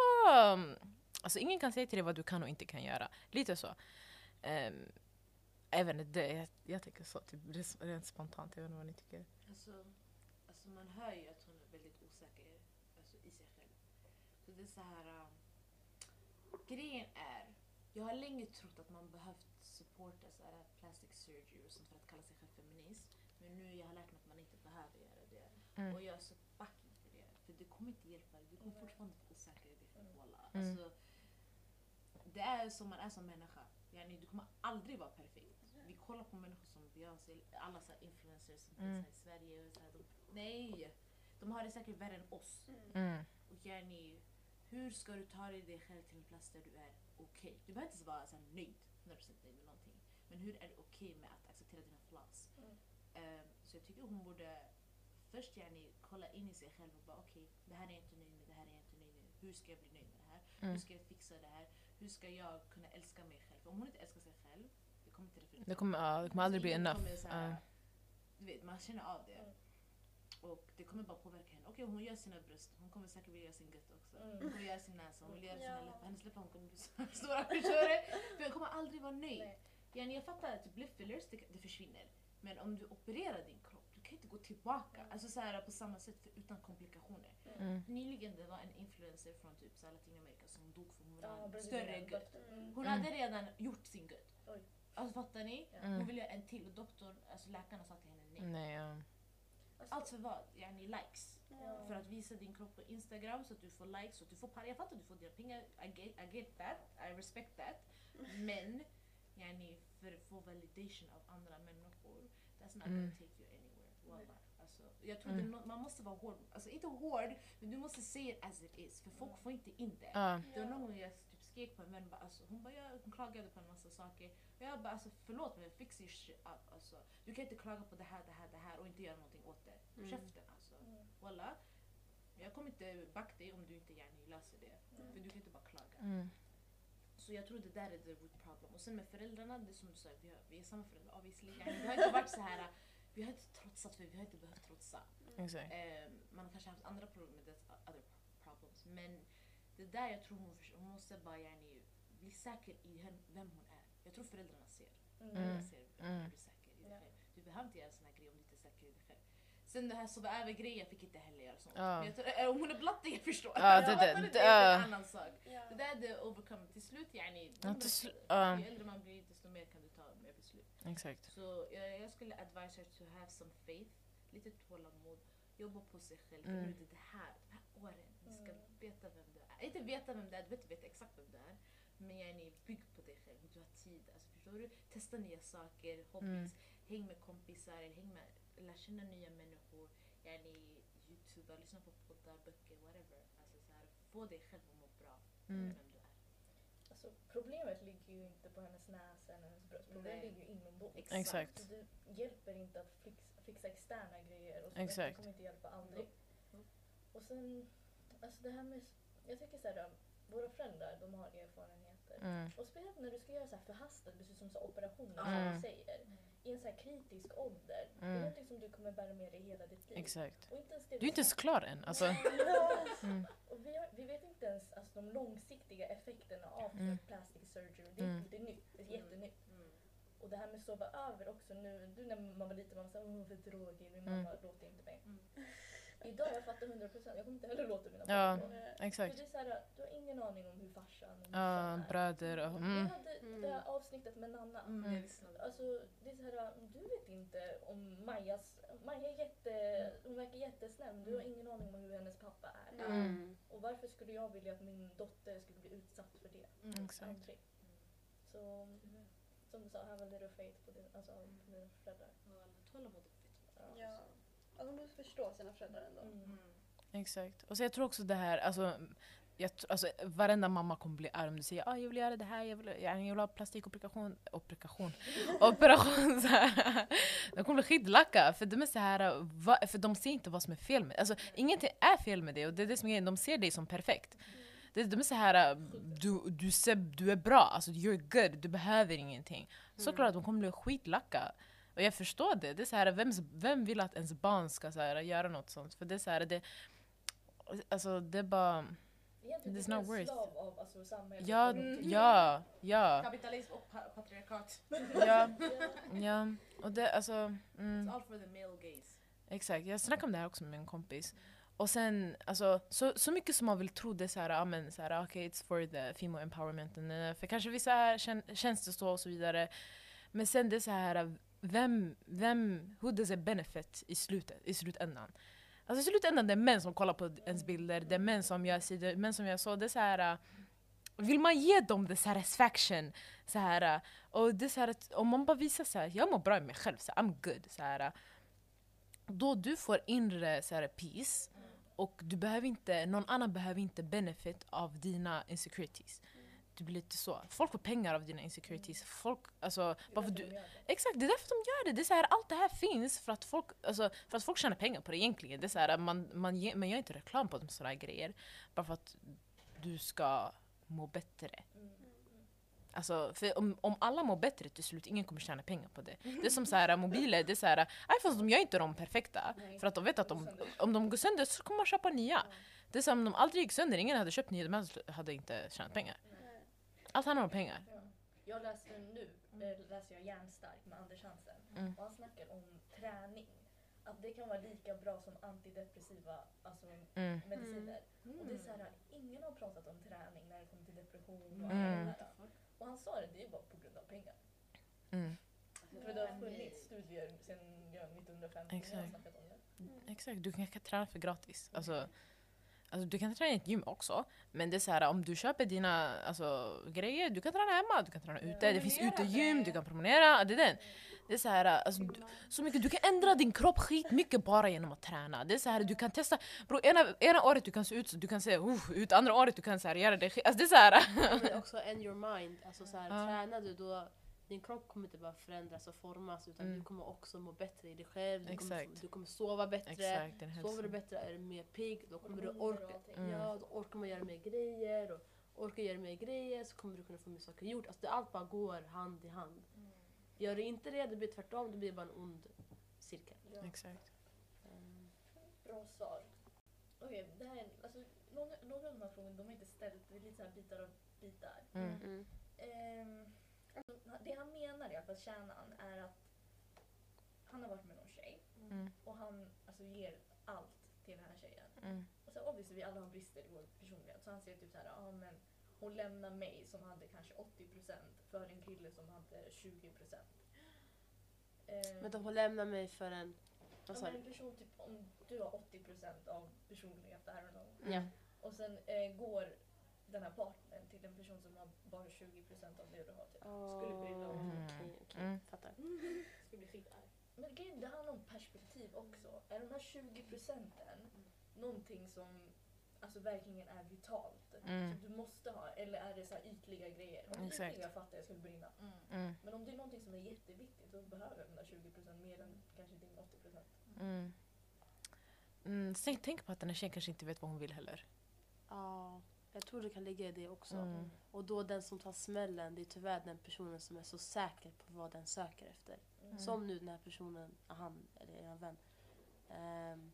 Speaker 1: um, Alltså ingen kan säga till dig vad du kan och inte kan göra. Lite så. Um, även det, jag, jag tycker så, typ, rent spontant, jag vet inte vad ni tycker.
Speaker 5: Alltså, alltså man hör ju att hon är väldigt osäker alltså, i sig själv. Så det är så här... äh, grejen är, jag har länge trott att man behövt supporta så här plastic surgery och sånt för att kalla sig själv feminist. Men nu jag har lärt mig att man inte behöver göra det.
Speaker 1: Mm.
Speaker 5: Och jag är så fucking för det. För det kommer inte hjälpa dig. Du kommer fortfarande vara osäker i dig själv. walla.
Speaker 1: Mm.
Speaker 5: Alltså, det är som man är som människa. Yani, du kommer aldrig vara perfekt. Vi kollar på människor som Beyoncé, alla så influencers som
Speaker 1: Mm.
Speaker 5: finns här i Sverige. Och så här, de, nej! De har det säkert värre än oss.
Speaker 1: Mm.
Speaker 5: Och yani, hur ska du ta dig dig själv till en plats där du är okej? Du behöver inte vara så här, nöjd, 100% nöjd med någonting. Men hur är det okej med att acceptera dina flaws?
Speaker 2: Mm.
Speaker 5: Ehm, så jag tycker hon borde först yani, kolla in i sig själv och bara okej, det här är jag inte nöjd med, det här är jag inte nöjd med. Hur ska jag bli nöjd med det här?
Speaker 1: Mm.
Speaker 5: Hur ska jag fixa det här? Hur ska jag kunna älska mig själv? För om hon inte älskar sig själv, det kommer inte reflektera.
Speaker 1: Det kommer, ja, det kommer aldrig bli
Speaker 5: Ingen
Speaker 1: enough.
Speaker 5: här-
Speaker 1: Ja.
Speaker 5: Du vet, man känner av det.
Speaker 2: Mm.
Speaker 5: Och det kommer bara påverka henne. Okej, hon gör sina bröst. Hon kommer säkert vilja göra sin gött också.
Speaker 2: Mm.
Speaker 5: Hon kommer göra sin näsa, hon vill göra sina läppar. Hennes läppar hon kommer bli stora. För hon kommer aldrig vara nöjd.
Speaker 2: Nej.
Speaker 5: Jag fattar att lip fillers, det, det försvinner. Men om du opererar din kropp, kan inte gå tillbaka.
Speaker 2: Mm.
Speaker 5: Alltså så här, på samma sätt för, utan komplikationer.
Speaker 1: Mm.
Speaker 5: Nyligen det var en influencer från typ så här, Latinamerika som dog för hon ville ha
Speaker 2: Ja,
Speaker 5: en större gött.
Speaker 4: Mm.
Speaker 5: Hon
Speaker 1: Mm.
Speaker 5: hade redan gjort sin gött.
Speaker 2: Oj.
Speaker 5: Alltså fattar ni?
Speaker 1: Mm.
Speaker 5: Hon ville göra en till och doktorn, alltså läkarna sa till henne nej.
Speaker 1: Nej, ja.
Speaker 2: Alltså,
Speaker 5: Allt för vad? Yani likes.
Speaker 2: Ja.
Speaker 5: För att visa din kropp på Instagram så att du får likes, så att du får par- Jag fattar att du får dina pengar, I get, I get that, I respect that. (laughs) Men yani, för att få validation av andra människor, that's not
Speaker 1: Mm.
Speaker 5: gonna take you anywhere. Wallah. Alltså, jag tror
Speaker 1: Mm.
Speaker 5: det, man måste vara hård, alltså inte hård, men du måste se it as it is. För folk får inte in det.
Speaker 1: Ja.
Speaker 5: Det var någon gång jag typ skrek på en vän, bara, alltså, hon, bara, jag, hon klagade på en massa saker. Och jag bara alltså, förlåt men fix your shit up. Alltså, du kan inte klaga på det här, det här, det här och inte göra någonting åt det.
Speaker 3: Mm.
Speaker 5: Käften alltså. Walla. Jag kommer inte backa dig om du inte gärna löser det. För du kan inte bara klaga.
Speaker 1: Mm.
Speaker 5: Så jag tror det där är the root problem. Och sen med föräldrarna, det är som du sa, vi, har, vi är samma föräldrar obviously. Vi har inte varit så här, vi har inte trotsat för vi har inte behövt trotsa.
Speaker 1: Exakt.
Speaker 5: Eh, man har kanske haft andra problem med det, other problems. Men det där jag tror hon, hon måste bara yani, bli säker i vem hon är. Jag tror föräldrarna ser.
Speaker 1: Mm.
Speaker 5: Föräldrarna ser
Speaker 1: Mm.
Speaker 5: är du säker i dig själv. Du behöver inte göra såna här grejer om du inte är säker i dig själv. Sen det här sova över grejen, jag fick inte heller göra sånt. Men jag tror, eh, om hon är blatte, jag förstår.
Speaker 1: Ja, det-
Speaker 5: Jag (laughs)
Speaker 1: det- det-
Speaker 5: det är en annan sak. Det där är det overcome. Till slut yani,
Speaker 1: Ja, till ja.
Speaker 5: ju äldre man blir desto mer kan du.
Speaker 1: Exakt.
Speaker 5: Så jag, jag skulle advise her to have some faith, lite tålamod, jobba på sig själv.
Speaker 1: Mm.
Speaker 5: Mm. Nu, det här, de här åren, ni ska
Speaker 4: Mm.
Speaker 5: veta vem du är. Inte veta vem du är, du vet inte veta exakt vem du är. Men yani, bygg på dig själv, du har tid. Alltså, förstår du? Testa nya saker, hobbies, häng med kompisar, häng med, lär känna nya människor. Yani, Youtube, lyssna på poddar, böcker, whatever. Alltså, så här, få dig själv att må bra
Speaker 1: Mm.
Speaker 5: med vem du är.
Speaker 2: Alltså, problemet ligger ju inte på hennes näsa eller hennes bröst. Problemet
Speaker 5: Nej.
Speaker 2: ligger ju inombords.
Speaker 1: Exakt.
Speaker 2: Så det hjälper inte att fix, fixa externa grejer. Och så
Speaker 1: Exakt.
Speaker 2: Kommer inte hjälpa aldrig.
Speaker 5: Nope.
Speaker 2: Och sen, alltså det här med... Jag tycker så här, våra föräldrar de har erfarenheter.
Speaker 1: Mm.
Speaker 2: Och speciellt när du ska göra så här förhastade beslut som så operationer
Speaker 1: Mm.
Speaker 2: som du säger. I en så här kritisk ålder. Det är
Speaker 1: Mm.
Speaker 2: någonting som du kommer bära med dig hela ditt liv.
Speaker 1: Exakt.
Speaker 2: Och inte ens det
Speaker 1: Du är inte ens klar än. Alltså. (laughs) Mm.
Speaker 2: Och vi, har, vi vet inte ens alltså, de långsiktiga effekterna av
Speaker 1: Mm.
Speaker 2: plastic surgery. Det är,
Speaker 1: Mm.
Speaker 2: det är nytt, det är jättenytt.
Speaker 5: Mm.
Speaker 2: Och det här med att sova över också nu. Du när man var liten, man sa åh för tråkig, min
Speaker 1: Mm.
Speaker 2: mamma låter inte mig.
Speaker 5: Mm.
Speaker 2: Idag jag fattar 100%, jag kommer inte heller låta mina
Speaker 1: Ja.
Speaker 2: barn. För
Speaker 1: Exakt.
Speaker 2: det är så här, du har ingen aning om hur farsan och
Speaker 1: Ja,
Speaker 2: är.
Speaker 1: bröder och...
Speaker 2: Vi
Speaker 1: Mm.
Speaker 2: hade det här avsnittet med Nanna.
Speaker 5: Mm. Jag.
Speaker 2: Alltså, det är så här, du vet inte om Majas... Maja är jätte... Hon verkar jättesnäll, men du har ingen aning om hur hennes pappa är.
Speaker 3: Mm.
Speaker 2: Och varför skulle jag vilja att min dotter skulle bli utsatt för det?
Speaker 5: Mm.
Speaker 1: Exakt.
Speaker 2: Aldrig. Så, som du sa, have a little faith på, din, alltså, på dina föräldrar.
Speaker 5: Ja, Tålamod är fett.
Speaker 4: Ja. De måste förstå sina föräldrar ändå.
Speaker 2: Mm.
Speaker 1: Exakt. Och så jag tror också det här, alltså, jag, alltså varenda mamma kommer bli arg om du säger ah, jag vill göra det här, jag vill, jag vill ha plastikoperation. Operation. (laughs) Operation så här. De kommer bli skitlacka för de är så här, va, för de ser inte vad som är fel med Alltså ingenting är fel med det och det är det som är grejen, de ser dig som perfekt. Det, de är så här, du, du, ser, du är bra, alltså you're good, du behöver ingenting. Såklart att de kommer bli skitlacka. Och jag förstår det. det är så här, vem, vem vill att ens barn ska så här, göra något sånt? För det är så här, det, alltså det är bara...
Speaker 2: Egentligen
Speaker 1: It's not
Speaker 2: en
Speaker 1: worth.
Speaker 2: slav av alltså, samhället.
Speaker 1: Ja,
Speaker 2: Mm.
Speaker 1: ja, ja,
Speaker 5: Kapitalism och pa- patriarkat.
Speaker 1: ja, (laughs) ja. Och det, alltså, mm,
Speaker 5: It's all for the male gaze.
Speaker 1: exakt. Jag snackade om det här också med en kompis. Och sen, alltså, så, så mycket som man vill tro det är så här, ja men så här, okay, it's for the female empowerment. eh, För kanske vissa är, kän, känns det så och så vidare. Men sen det är så här, vem, vem, who does it benefit i, slutet, i slutändan? Alltså i slutändan det är män som kollar på ens bilder, det är män som gör si, det är män som gör så. Det är så här, äh, vill man ge dem the satisfaction? Så här, äh, och det är så här, om man bara visar så här, jag mår bra i mig själv, så här, I'm good. Så här, äh, då du får inre så här, peace och du behöver inte, någon annan behöver inte benefit av dina insecurities. Det blir lite så. Folk får pengar av dina insecurities. Folk, alltså, bara för du. Exakt, det är därför de gör det. det är så här, allt det här finns för att folk, alltså, för att folk tjänar pengar på det egentligen. Det är så här, man, man, ge, man gör inte reklam på sådana här grejer. Bara för att du ska må bättre.
Speaker 2: Mm.
Speaker 1: Alltså, för om, om alla mår bättre till slut, ingen kommer tjäna pengar på det. Det är som så här, (laughs) mobiler, det är så här, iPhones de gör inte dem perfekta.
Speaker 2: Nej.
Speaker 1: För att de vet att de, om de går sönder så kommer man köpa nya. Det är som om de aldrig gick sönder, ingen hade köpt nya, de hade inte tjänat pengar. Allt handlar om pengar.
Speaker 2: Ja. Jag läser nu, eh, läser jag Hjärnstark med Anders Hansen.
Speaker 1: Mm.
Speaker 2: Och han snackar om träning. Att det kan vara lika bra som antidepressiva alltså,
Speaker 1: Mm.
Speaker 2: mediciner. Och det är så här, ingen har pratat om träning när det kommer till depression och
Speaker 1: Mm.
Speaker 2: allt det här. Och han sa det, det är bara på grund av pengar.
Speaker 1: Mm.
Speaker 2: För det har funnits studier sedan ja, 1950 när jag har
Speaker 1: Exakt.
Speaker 2: snackat om det.
Speaker 1: Exakt, du kan kan träna för gratis. Alltså, Alltså, du kan träna i ett gym också, men det är så här, om du köper dina alltså, grejer, du kan träna hemma, du kan träna ute, det finns utegym, du kan promenera. Det är den. Det är så här, alltså, du, så mycket, du kan ändra din kropp skitmycket bara genom att träna. Det är så här, du kan testa, bro, ena, ena året du kan se ut så du kan se uh, ut, andra året du kan så här, göra det skit. Alltså, det är så här.
Speaker 3: Men också end your mind. Alltså så här,
Speaker 1: Ja.
Speaker 3: Tränar du då, din kropp kommer inte bara förändras och formas utan
Speaker 1: Mm.
Speaker 3: du kommer också må bättre i dig själv. Du kommer, du kommer sova bättre.
Speaker 1: Exakt,
Speaker 3: Sover du bättre är du mer pigg. Då kommer du orka.
Speaker 1: Mm.
Speaker 3: ja, då orkar man göra mer grejer. Och orkar göra mer grejer så kommer du kunna få mer saker gjort. Alltså det, allt bara går hand i hand.
Speaker 2: Mm.
Speaker 3: Gör du inte det, det blir tvärtom. Det blir bara en ond cirkel.
Speaker 2: Ja.
Speaker 1: Exakt.
Speaker 3: Mm.
Speaker 2: Bra svar. Okej, det här är, alltså, några, några av de här frågorna de har inte ställt, det är lite så här bitar av bitar.
Speaker 1: Mm.
Speaker 3: Mm.
Speaker 2: Alltså, det han menar i alla fall, kärnan, är att han har varit med någon tjej
Speaker 1: Mm.
Speaker 2: och han alltså, ger allt till den här tjejen.
Speaker 1: Mm.
Speaker 2: Och så obviously vi alla har brister i vår personlighet så han säger typ så här, ja men hon lämnar mig som hade kanske 80% för en kille som hade 20%. Ehm,
Speaker 3: Men de får lämna mig för en... Vad
Speaker 2: ja,
Speaker 3: sa
Speaker 2: men
Speaker 3: du?
Speaker 2: en person typ, om du har 80% av personlighet, I don't know.
Speaker 3: Ja.
Speaker 2: Och sen eh, går den här partnern till en person som har bara 20% av det du har. Typ. Skulle bli illa.
Speaker 1: Mm.
Speaker 3: Okej, okej.
Speaker 1: Mm.
Speaker 3: Fattar. (laughs)
Speaker 5: Ska bli skitarg.
Speaker 2: Men grejen, det handlar om perspektiv också. Är de här 20 procenten någonting som alltså, verkligen är vitalt?
Speaker 1: Mm.
Speaker 2: Som du måste ha? Eller är det så här ytliga grejer? Om det är ytliga fattar jag skulle brinna.
Speaker 5: Mm.
Speaker 1: Mm.
Speaker 2: Men om det är någonting som är jätteviktigt då behöver de där 20 procent mer än kanske din 80 procent.
Speaker 1: Mm. Mm. Tänk, tänk på att den här tjejen kanske inte vet vad hon vill heller.
Speaker 3: Ja, jag tror det kan ligga i det också.
Speaker 1: Mm.
Speaker 3: Och då den som tar smällen, det är tyvärr den personen som är så säker på vad den söker efter.
Speaker 2: Mm.
Speaker 3: Som nu den här personen, han eller er vän. Ehm,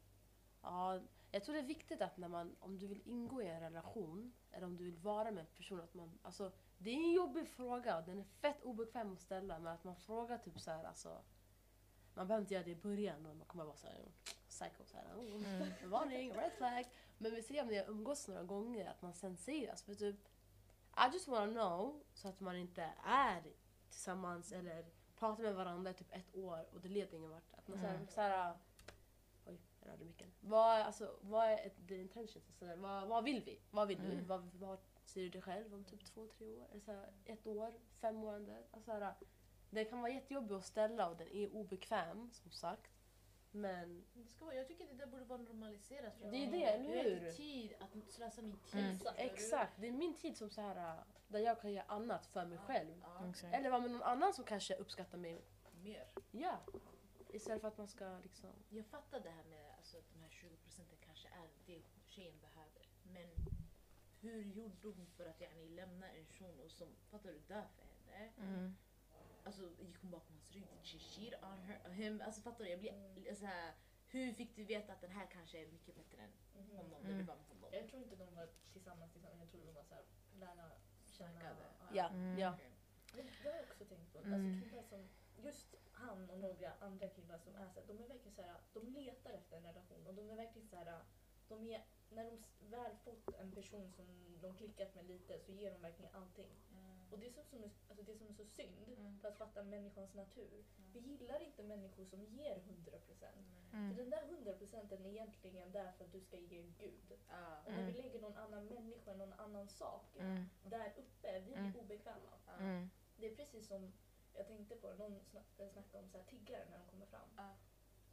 Speaker 3: ja, jag tror det är viktigt att när man, om du vill ingå i en relation eller om du vill vara med en person, att man, alltså, det är en jobbig fråga och den är fett obekväm att ställa men att man frågar typ så här, alltså, man behöver inte göra det i början och man kommer vara såhär psycho såhär, oh,
Speaker 1: Mm. (laughs)
Speaker 3: varning, red flag. Men vi ser om ni har umgås några gånger att man sen säger alltså, typ I just wanna know så att man inte är tillsammans eller pratar med varandra i typ ett år och det leder ingen vart. Att man
Speaker 1: Mm.
Speaker 3: såhär, oj jag rörde micken. Vad, alltså, vad är ett- the intentions? Alltså, vad, vad vill vi? Vad vill du?
Speaker 1: Mm.
Speaker 3: Vad, vad ser du dig själv om typ två, tre år? Eller såhär, ett år, fem månader? Alltså, det kan vara jättejobbigt att ställa och den är obekväm som sagt. Men
Speaker 5: Det ska vara, jag tycker det där borde vara normaliserat. för
Speaker 3: Det är
Speaker 5: jag-
Speaker 3: det, eller
Speaker 5: Jag
Speaker 3: hur?
Speaker 5: tid att slösa min tid.
Speaker 1: Mm.
Speaker 2: Du?
Speaker 3: exakt, det är min tid som så här där jag kan göra annat för mig själv.
Speaker 5: Ja,
Speaker 1: Exakt.
Speaker 3: Eller vara med någon annan som kanske uppskattar mig.
Speaker 5: mer.
Speaker 3: Ja. Istället för att man ska liksom...
Speaker 5: Jag fattar det här med alltså, att de här 20 procenten kanske är det tjejen behöver. Men hur gjorde hon för att yani, lämna en och som, fattar du, dö för henne?
Speaker 1: Mm.
Speaker 5: Alltså gick hon bakom hans rygg? Did she cheat on her, him? Alltså fattar du? Jag blir så här, hur fick du veta att den här kanske är mycket bättre än
Speaker 2: Mhm.
Speaker 5: honom
Speaker 1: Mm.
Speaker 5: med honom?
Speaker 2: Jag tror inte de var tillsammans tillsammans, jag tror de var såhär lära känna.
Speaker 3: Ja,
Speaker 1: Mm.
Speaker 3: ja.
Speaker 2: Men det har jag också tänkt på.
Speaker 1: Mm.
Speaker 2: Alltså killar som, just han och några andra killar som är såhär, de är verkligen såhär, de letar efter en relation och de är verkligen såhär, de är, när de väl fått en person som de klickat med lite så ger de verkligen allting. Och det är, så, som, är- alltså det som är så synd
Speaker 5: Mm.
Speaker 2: för att fatta människans natur. Vi gillar inte människor som ger 100%. För
Speaker 1: Mm.
Speaker 2: den där 100% är egentligen där för att du ska ge Gud.
Speaker 5: Ja.
Speaker 2: Och när vi
Speaker 1: Mm.
Speaker 2: lägger någon annan människa, någon annan sak
Speaker 1: Mm.
Speaker 2: där uppe, vi blir
Speaker 1: Mm.
Speaker 2: obekväma.
Speaker 1: Mm.
Speaker 2: Det är precis som jag tänkte på, någon sna- eh, snackade om så här, tiggare när de kommer fram.
Speaker 5: Ja.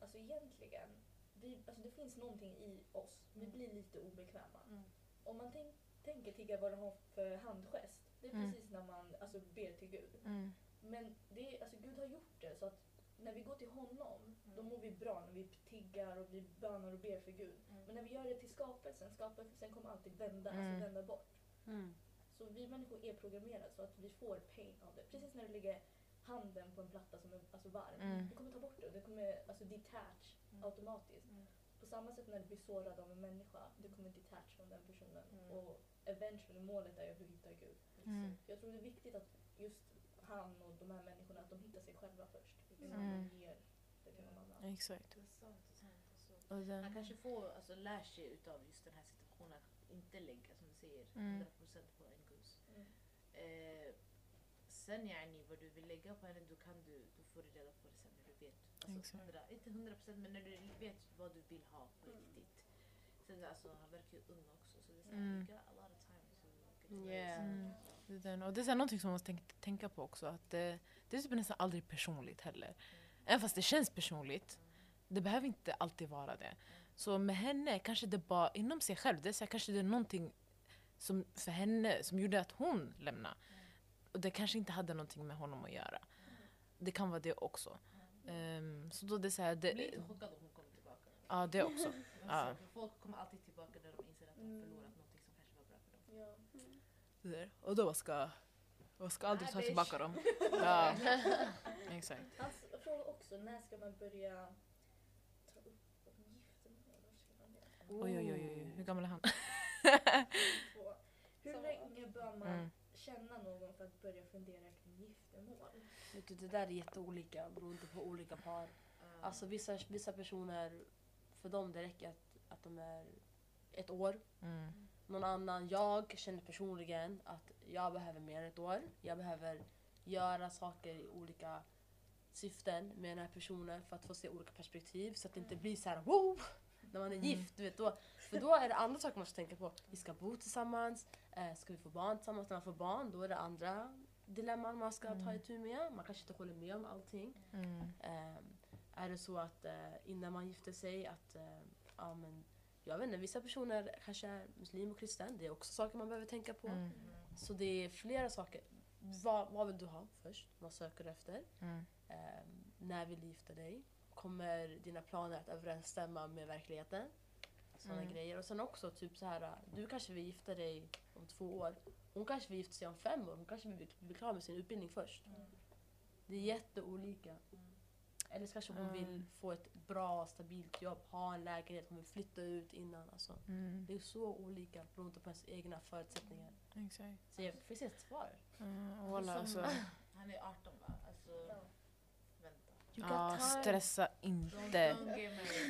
Speaker 2: Alltså egentligen, vi, alltså det finns någonting i oss, vi
Speaker 5: Mm.
Speaker 2: blir lite obekväma.
Speaker 5: Mm.
Speaker 2: Om man tänk, tänker tigga vad de har för handgest, det är
Speaker 1: Mm.
Speaker 2: precis när man alltså, ber till Gud.
Speaker 1: Mm.
Speaker 2: Men det är, alltså, Gud har gjort det så att när vi går till honom, då mår vi bra när vi tiggar och vi bönar och ber för Gud.
Speaker 5: Mm.
Speaker 2: Men när vi gör det till skapelsen, skapelsen kommer alltid vända,
Speaker 1: Mm.
Speaker 2: alltså vända bort.
Speaker 3: Mm.
Speaker 2: Så vi människor är programmerade så att vi får pain av det. Precis när du lägger handen på en platta som är alltså varm.
Speaker 1: Mm.
Speaker 2: Du kommer ta bort det och det kommer alltså detach
Speaker 5: Mm.
Speaker 2: automatiskt.
Speaker 5: Mm.
Speaker 2: På samma sätt när du blir sårad av en människa, du kommer detach från den personen.
Speaker 5: Mm.
Speaker 2: Och eventually målet är att du hittar Gud.
Speaker 1: Mm.
Speaker 2: Jag tror det är viktigt att just han och de här människorna, att de hittar sig själva först.
Speaker 1: Mm.
Speaker 2: de ger det till någon annan.
Speaker 1: Exakt.
Speaker 5: Han kanske får, alltså, lär sig utav just den här situationen att inte lägga, som du säger,
Speaker 1: Mm.
Speaker 5: 100% på en gus.
Speaker 2: Mm.
Speaker 5: Eh, sen yani, vad du vill lägga på henne, då, kan du, då får du reda på det sen när du vet. Alltså,
Speaker 1: Exakt.
Speaker 5: 100, inte 100% men när du vet vad du vill ha på
Speaker 2: Mm.
Speaker 5: riktigt. Sen, alltså, han verkar ju ung också. Så det är såhär,
Speaker 1: Mm.
Speaker 5: you got a lot of time to get to know
Speaker 3: Yeah.
Speaker 5: yourself.
Speaker 1: Mm. Det är, den. Och det är så här någonting som man måste tänka, tänka på också. Att det, det är typ nästan aldrig personligt heller. Även fast det känns personligt. Det behöver inte alltid vara det. Så med henne kanske det bara inom sig själv. Det är så här, kanske det är någonting som för henne som gjorde att hon lämnade. Och det kanske inte hade någonting med honom att göra. Det kan vara det också. Ehm, så då det är så här, det,
Speaker 5: inte chockad om hon kommer tillbaka.
Speaker 1: ja det också. (laughs) Ja.
Speaker 5: folk kommer alltid tillbaka när de inser att de har
Speaker 4: Mm.
Speaker 5: förlorat någonting som kanske var bra för dem.
Speaker 2: Ja.
Speaker 1: Det där. Och då ska, vad ska aldrig ta tillbaka dem. (laughs) Ja. Exakt.
Speaker 2: Han frågar också när ska man börja ta upp giftermål?
Speaker 1: Oj, oj, oj, oj. Hur gammal är han?
Speaker 2: Hur
Speaker 4: Så-
Speaker 2: länge bör man
Speaker 1: Mm.
Speaker 2: känna någon för att börja fundera kring giftermål?
Speaker 3: Vet du, det där är jätteolika beroende på olika par.
Speaker 5: Uh,
Speaker 3: Alltså vissa, vissa personer, för dem det räcker att, att de är ett år.
Speaker 1: Mm.
Speaker 3: Någon annan, jag känner personligen att jag behöver mer än ett år. Jag behöver göra saker i olika syften med den här personen för att få se olika perspektiv så att det inte blir så här wow! När man är
Speaker 1: Mm.
Speaker 3: gift, du vet, då, för då är det andra saker man ska tänka på. Vi ska bo tillsammans, eh, ska vi få barn tillsammans? När man får barn då är det andra dilemman man ska ta
Speaker 1: Mm.
Speaker 3: itu med. Man kanske inte håller med om allting.
Speaker 1: Mm.
Speaker 3: Ehm, är det så att eh, innan man gifter sig att eh, ja, men, jag vet inte, vissa personer kanske är muslim och kristen. Det är också saker man behöver tänka på.
Speaker 1: Mm.
Speaker 3: Så det är flera saker. Vad, vad vill du ha först? Vad söker du efter?
Speaker 1: Mm.
Speaker 3: Ehm, när vill du gifta dig? Kommer dina planer att överensstämma med verkligheten? Sådana
Speaker 1: Mm.
Speaker 3: grejer. Och sen också typ så här, du kanske vill gifta dig om två år. Hon kanske vill gifta sig om fem år. Hon kanske vill bli klar med sin utbildning först.
Speaker 2: Mm.
Speaker 3: Det är jätteolika. Eller så kanske hon vill
Speaker 1: Mm.
Speaker 3: få ett bra, stabilt jobb, ha en lägenhet, hon vill flytta ut innan. Alltså,
Speaker 1: Mm.
Speaker 3: det är så olika beroende på ens egna förutsättningar.
Speaker 1: Exakt.
Speaker 3: Så jag finns ett svar.
Speaker 1: Mm.
Speaker 5: Som-
Speaker 1: alltså. (laughs)
Speaker 5: Han är 18 va? Alltså,
Speaker 2: Ja.
Speaker 5: vänta.
Speaker 1: Ja,
Speaker 3: time.
Speaker 1: stressa inte.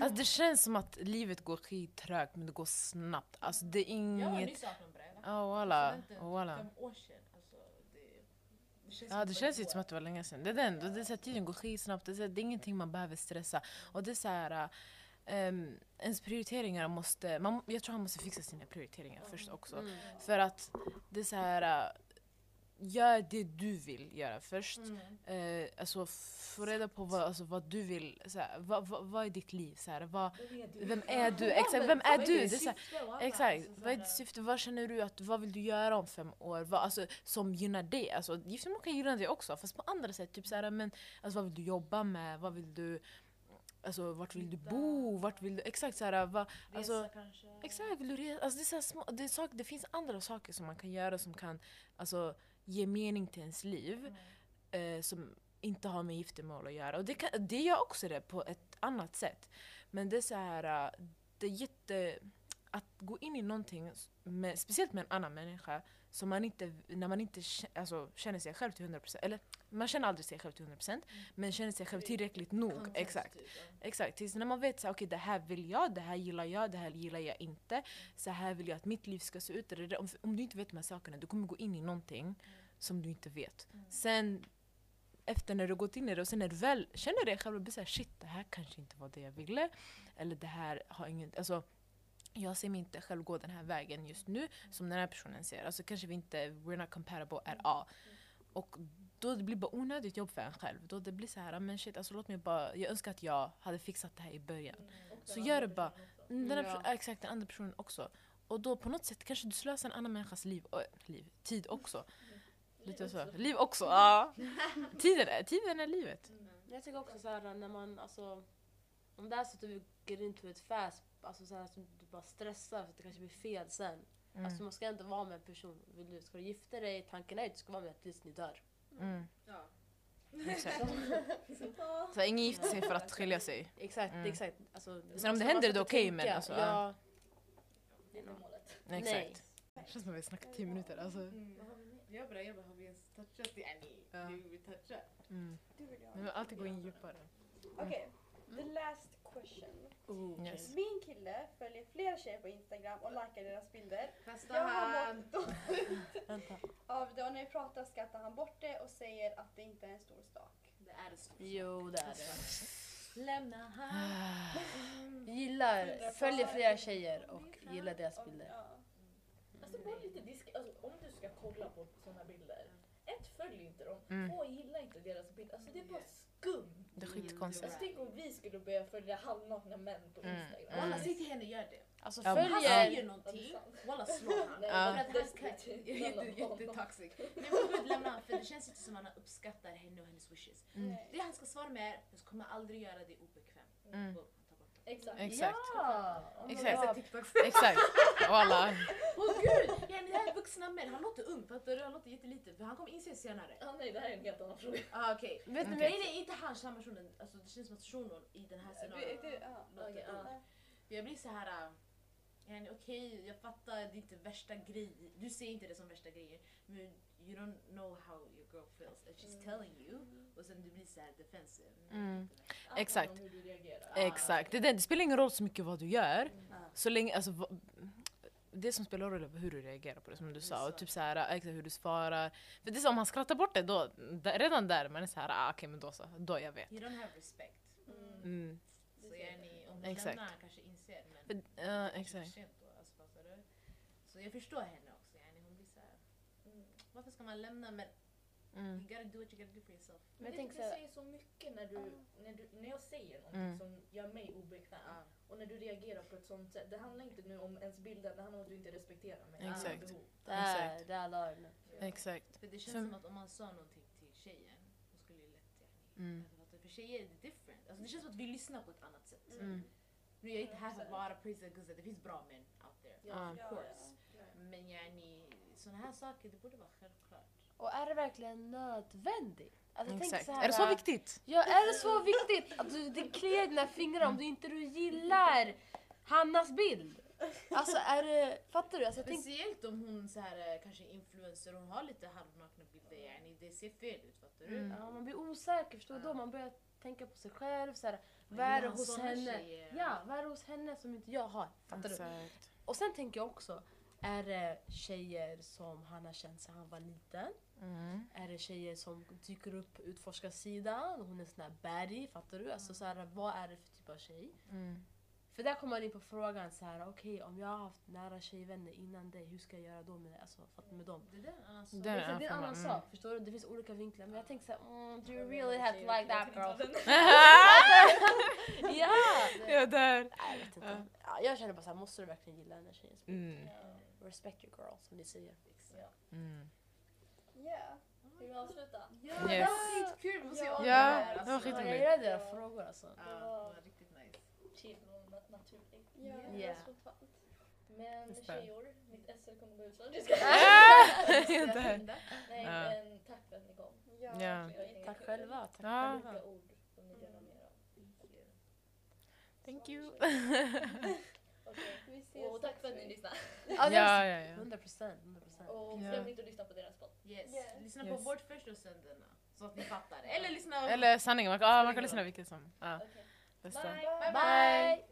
Speaker 1: Alltså det känns som att livet går skittrögt men det går snabbt. Alltså det är
Speaker 5: Jag var
Speaker 1: inget...
Speaker 5: nyss 18 bre.
Speaker 1: Ja.
Speaker 5: Studenten,
Speaker 1: Oh, walla.
Speaker 5: Fem år sedan. Det, känns
Speaker 1: Ja det känns inte som att det var länge sedan. Det är den. Det är så här, tiden går skitsnabbt. Det är, här, det är ingenting man behöver stressa. Och det är så här... Um, ens prioriteringar måste... Man, jag tror han måste fixa sina prioriteringar först också.
Speaker 3: Mm.
Speaker 1: För att det är så här... Gör det du vill göra först.
Speaker 5: Mm.
Speaker 1: Eh, alltså få reda på vad, alltså, vad du vill. Så här, vad, vad, vad är ditt liv? Så här, vad, vem är du? Exakt, vem är du? Det är så här, Exakt. Vad är ditt syfte? Vad känner du att, vad vill du göra om fem år? Vad, alltså, som gynnar dig? Alltså, giftermål kan gynna dig också, fast på andra sätt. Typ såhär, men, alltså, vad vill du jobba med? Vad vill du, alltså, vart vill du bo? Vart vill du, exakt såhär, vad, alltså,
Speaker 5: Resa kanske?
Speaker 1: Exakt, vill du resa? Alltså det, är så små, det, är sak, det finns andra saker som man kan göra som kan alltså, ge mening till ens liv. Eh, som inte har med giftermål att göra. Och det, kan, det gör också det på ett annat sätt. Men det är så här, eh, det är jätte... Att gå in i någonting, med, speciellt med en annan människa, som man inte, när man inte alltså, känner sig själv till 100%, eller man känner aldrig sig själv till 100% men känner sig själv tillräckligt nog. Exakt.
Speaker 5: typ, ja.
Speaker 1: Exakt, tills när man vet att okay, det här vill jag, det här gillar jag, det här gillar jag inte. Så här vill jag att mitt liv ska se ut. Om, om du inte vet de här sakerna, du kommer gå in i någonting som du inte vet. Sen efter när du gått in i det och sen när du väl känner dig själv och blir såhär shit, det här kanske inte var det jag ville. Eller det här har ingen... Alltså, jag ser mig inte själv gå den här vägen just nu som den här personen ser. Alltså kanske vi inte, we're not compatible at all. Och då det blir bara onödigt jobb för en själv. Då det blir så här, men shit, alltså låt mig bara, jag önskar att jag hade fixat det här i början.
Speaker 2: Och
Speaker 1: Så gör det bara.
Speaker 2: personen.
Speaker 1: Mm, Den här,
Speaker 3: Ja.
Speaker 1: perso- ja, exakt, den andra personen också. Och då på något sätt kanske du slösar en annan människas liv, äh, liv tid också. Lite så. Liv också, ja. (laughs) Tiden är, tiden är livet.
Speaker 3: Jag tycker också så här när man, alltså, om det är så att du går into ett fast, alltså så här, som du bara stressar för att det kanske blir fel sen.
Speaker 1: Mm.
Speaker 3: Alltså man ska inte vara med en person, vill du, ska du gifta dig, tanken är att du ska vara med tills ni dör.
Speaker 1: Mm,
Speaker 5: Ja.
Speaker 1: exakt. (laughs) Så ingen gifter sig för att skilja sig.
Speaker 3: Exakt,
Speaker 1: Mm.
Speaker 3: exakt. Alltså,
Speaker 1: Sen om det händer är det
Speaker 3: inte
Speaker 1: okej, men
Speaker 3: tänka,
Speaker 1: alltså,
Speaker 3: ja,
Speaker 2: Det är inte målet.
Speaker 1: Exakt. Det känns som att vi har snackat tio minuter. Alltså.
Speaker 5: Vi mer? Jag bara, jag bara, har vi ens touchat? Det vi vill toucha.
Speaker 1: Mm.
Speaker 4: Du vill
Speaker 1: Men vi alltid gå in djupare.
Speaker 4: Okej, the last question.
Speaker 3: Oh.
Speaker 1: Yes.
Speaker 4: Min kille följer flera tjejer på Instagram och likar deras bilder.
Speaker 5: Kasta
Speaker 4: Jag har mått dåligt av det och när vi pratar skrattar han bort det och säger att det inte är en stor sak.
Speaker 5: Det är det stort.
Speaker 3: Jo, det är det.
Speaker 5: Lämna han. (sighs)
Speaker 3: Gillar, följer flera tjejer och gillar deras bilder.
Speaker 2: Alltså bara lite disk... Alltså, om du ska kolla på såna bilder. Ett, följ inte dem.
Speaker 1: Mm.
Speaker 2: Två, gilla inte deras bilder. Alltså det är bara skum.
Speaker 1: Det är skitkonstigt.
Speaker 2: Alltså tänk om vi skulle börja följa halvnakna män på
Speaker 1: Mm.
Speaker 2: Instagram.
Speaker 5: Walla säg till henne gör det.
Speaker 3: Alltså
Speaker 1: Ja,
Speaker 5: Han säger någonting, walla slå
Speaker 2: honom.
Speaker 5: Jättetoxic. Nej men gud lämna han för det känns inte som att han uppskattar henne och hennes wishes.
Speaker 1: Mm.
Speaker 5: Det han ska svara med är, jag kommer aldrig göra dig obekväm.
Speaker 1: Mm.
Speaker 2: Exakt.
Speaker 1: Exakt.
Speaker 3: Ja!
Speaker 1: Exakt. Exakt. Walla. (laughs)
Speaker 5: Åh gud! Ja, det här är vuxna män, han låter ung, fattar du? Han låter jätteliten för han kommer inse senare.
Speaker 2: Ah, nej, det här är en helt annan fråga.
Speaker 5: Ah, okej.
Speaker 3: Vet
Speaker 1: Okej.
Speaker 5: Nej nej, inte han, samma personen. Alltså det känns som att shunon i den här
Speaker 4: ja.
Speaker 5: låter ung.
Speaker 2: ja.
Speaker 5: För Jag blir så här. Yani, Okej, jag fattar, det är inte värsta grejen. Du ser inte det som värsta grejen. Men you don't know how your girl feels and she's telling you. Och sen du blir så här defensive.
Speaker 1: Mm.
Speaker 2: Allt
Speaker 1: Exakt.
Speaker 2: du reagerar.
Speaker 1: Exakt. Det, det, det spelar ingen roll så mycket vad du gör.
Speaker 5: Ah.
Speaker 1: Så länge, alltså, va- det som spelar roll är hur du reagerar på det som du sa. Och typ så här, exakt hur du svarar. För det är så, om han skrattar bort det, då, redan där man är så här, ah, okej men då så. Då jag vet.
Speaker 5: You don't have respect.
Speaker 2: Mm.
Speaker 1: Mm.
Speaker 5: Så yani, om
Speaker 1: Exakt.
Speaker 5: lämnar kanske inser men
Speaker 1: För, ja,
Speaker 5: för
Speaker 1: exakt.
Speaker 5: sent då. Alltså? Så jag förstår henne också. Yani, hon blir så här,
Speaker 2: Mm.
Speaker 5: varför ska man lämna men
Speaker 1: Mm.
Speaker 5: you gotta do what you gotta do for yourself.
Speaker 3: Men
Speaker 2: Men
Speaker 3: jag
Speaker 2: det,
Speaker 3: tänker
Speaker 2: det säger så mycket när, du, när, du, när jag säger någonting
Speaker 1: Mm.
Speaker 2: som gör mig obekväm.
Speaker 5: Ah.
Speaker 2: Och när du reagerar på ett sånt sätt. Det handlar inte nu om ens bilder, det handlar om att du inte respekterar mig.
Speaker 1: Exakt.
Speaker 2: Mina behov.
Speaker 3: Där,
Speaker 1: Exakt.
Speaker 3: där la den.
Speaker 2: Ja.
Speaker 1: Exakt.
Speaker 5: För det känns
Speaker 1: För-
Speaker 5: som att om man sa någonting till tjejen, hon skulle ju lätt yani,
Speaker 1: Mm.
Speaker 5: Alltså? För tjejer är det different. Alltså, det känns som att vi lyssnar på ett annat sätt.
Speaker 1: Mm.
Speaker 5: Nu är jag inte här för att vara praise guzza, det finns bra män out there.
Speaker 1: Ja.
Speaker 5: Of
Speaker 4: Ja,
Speaker 5: course.
Speaker 4: ja.
Speaker 5: Men yani, sådana här saker, det borde vara självklart.
Speaker 3: Och är det verkligen nödvändigt? Alltså,
Speaker 1: Exakt.
Speaker 3: här,
Speaker 1: Är det så viktigt?
Speaker 3: Ja, är det så viktigt att du det kliar dina fingrar om du inte du gillar Hannas bild? Alltså är det, fattar du? Alltså, jag tänker,
Speaker 5: Speciellt om hon så här, eh, kanske är influencer, hon har lite halvnakna bilder, yani, det ser fel ut fattar du?
Speaker 1: Mm.
Speaker 3: ja, man blir osäker, förstår du?
Speaker 5: Ja.
Speaker 3: Då man börjar tänka på sig själv, så här, vad är det hos henne? Ja, vad är det hos henne som inte jag har? Fattar du? Och sen tänker jag också, är det tjejer som han har känt sedan han var liten?
Speaker 1: Mm.
Speaker 3: Är det tjejer som dyker upp på utforskarsidan? Hon är sån här baddie, fattar du? Alltså så här, vad är det för typ av tjej?
Speaker 1: Mm.
Speaker 3: För där kommer man in på frågan så här, okej om jag har haft nära tjejvänner innan dig, hur ska jag göra då med, alltså, med dem?
Speaker 5: Det där är en annan sak.
Speaker 1: Det är en
Speaker 3: annan sak, förstår du? Det finns olika vinklar. Men jag tänker såhär, mm, do you really have to like that girl? (laughs) ja!
Speaker 1: Ja, där.
Speaker 3: Nej, jag vet inte. Ja, jag känner bara såhär, måste du verkligen gilla den här tjejen?
Speaker 1: Mm.
Speaker 3: Respect your girl, som ni säger.
Speaker 1: Mm.
Speaker 4: Ja.
Speaker 2: Vill vi avsluta?
Speaker 5: Ja,
Speaker 1: Yes.
Speaker 5: det var skitkul! Vi måste om
Speaker 1: Ja,
Speaker 5: det här,
Speaker 1: det var
Speaker 5: alltså.
Speaker 3: Ja, jag
Speaker 1: skitroligt.
Speaker 3: gillar era frågor alltså.
Speaker 5: Ja, det var riktigt
Speaker 2: naturligt.
Speaker 4: Ja, var så skönt.
Speaker 2: Men tjejor, mitt SL kommer gå ut snart. (laughs)
Speaker 1: Ja, där.
Speaker 2: Nej,
Speaker 1: Ja.
Speaker 2: men tack för att ni kom.
Speaker 4: Ja,
Speaker 1: Ja.
Speaker 3: Tack själva. Tack
Speaker 1: Ja.
Speaker 3: Själva.
Speaker 2: ord som ni delar med er av.
Speaker 1: Thank you. (laughs)
Speaker 2: Okej. Och tack för att ni lyssnade.
Speaker 3: Ja,
Speaker 1: Ja, ja, ja.
Speaker 3: 100 procent. 100 procent.
Speaker 2: Och glöm inte att lyssna på deras podd.
Speaker 5: Yes.
Speaker 4: Yes.
Speaker 5: Lyssna
Speaker 1: Yes.
Speaker 5: på vårt först och sen denna. Så att ni fattar. Eller lyssna
Speaker 1: Eller sanningen, man kan, ah, man kan lyssna vilket som. Ah, bästa.
Speaker 2: Bye!
Speaker 3: Bye!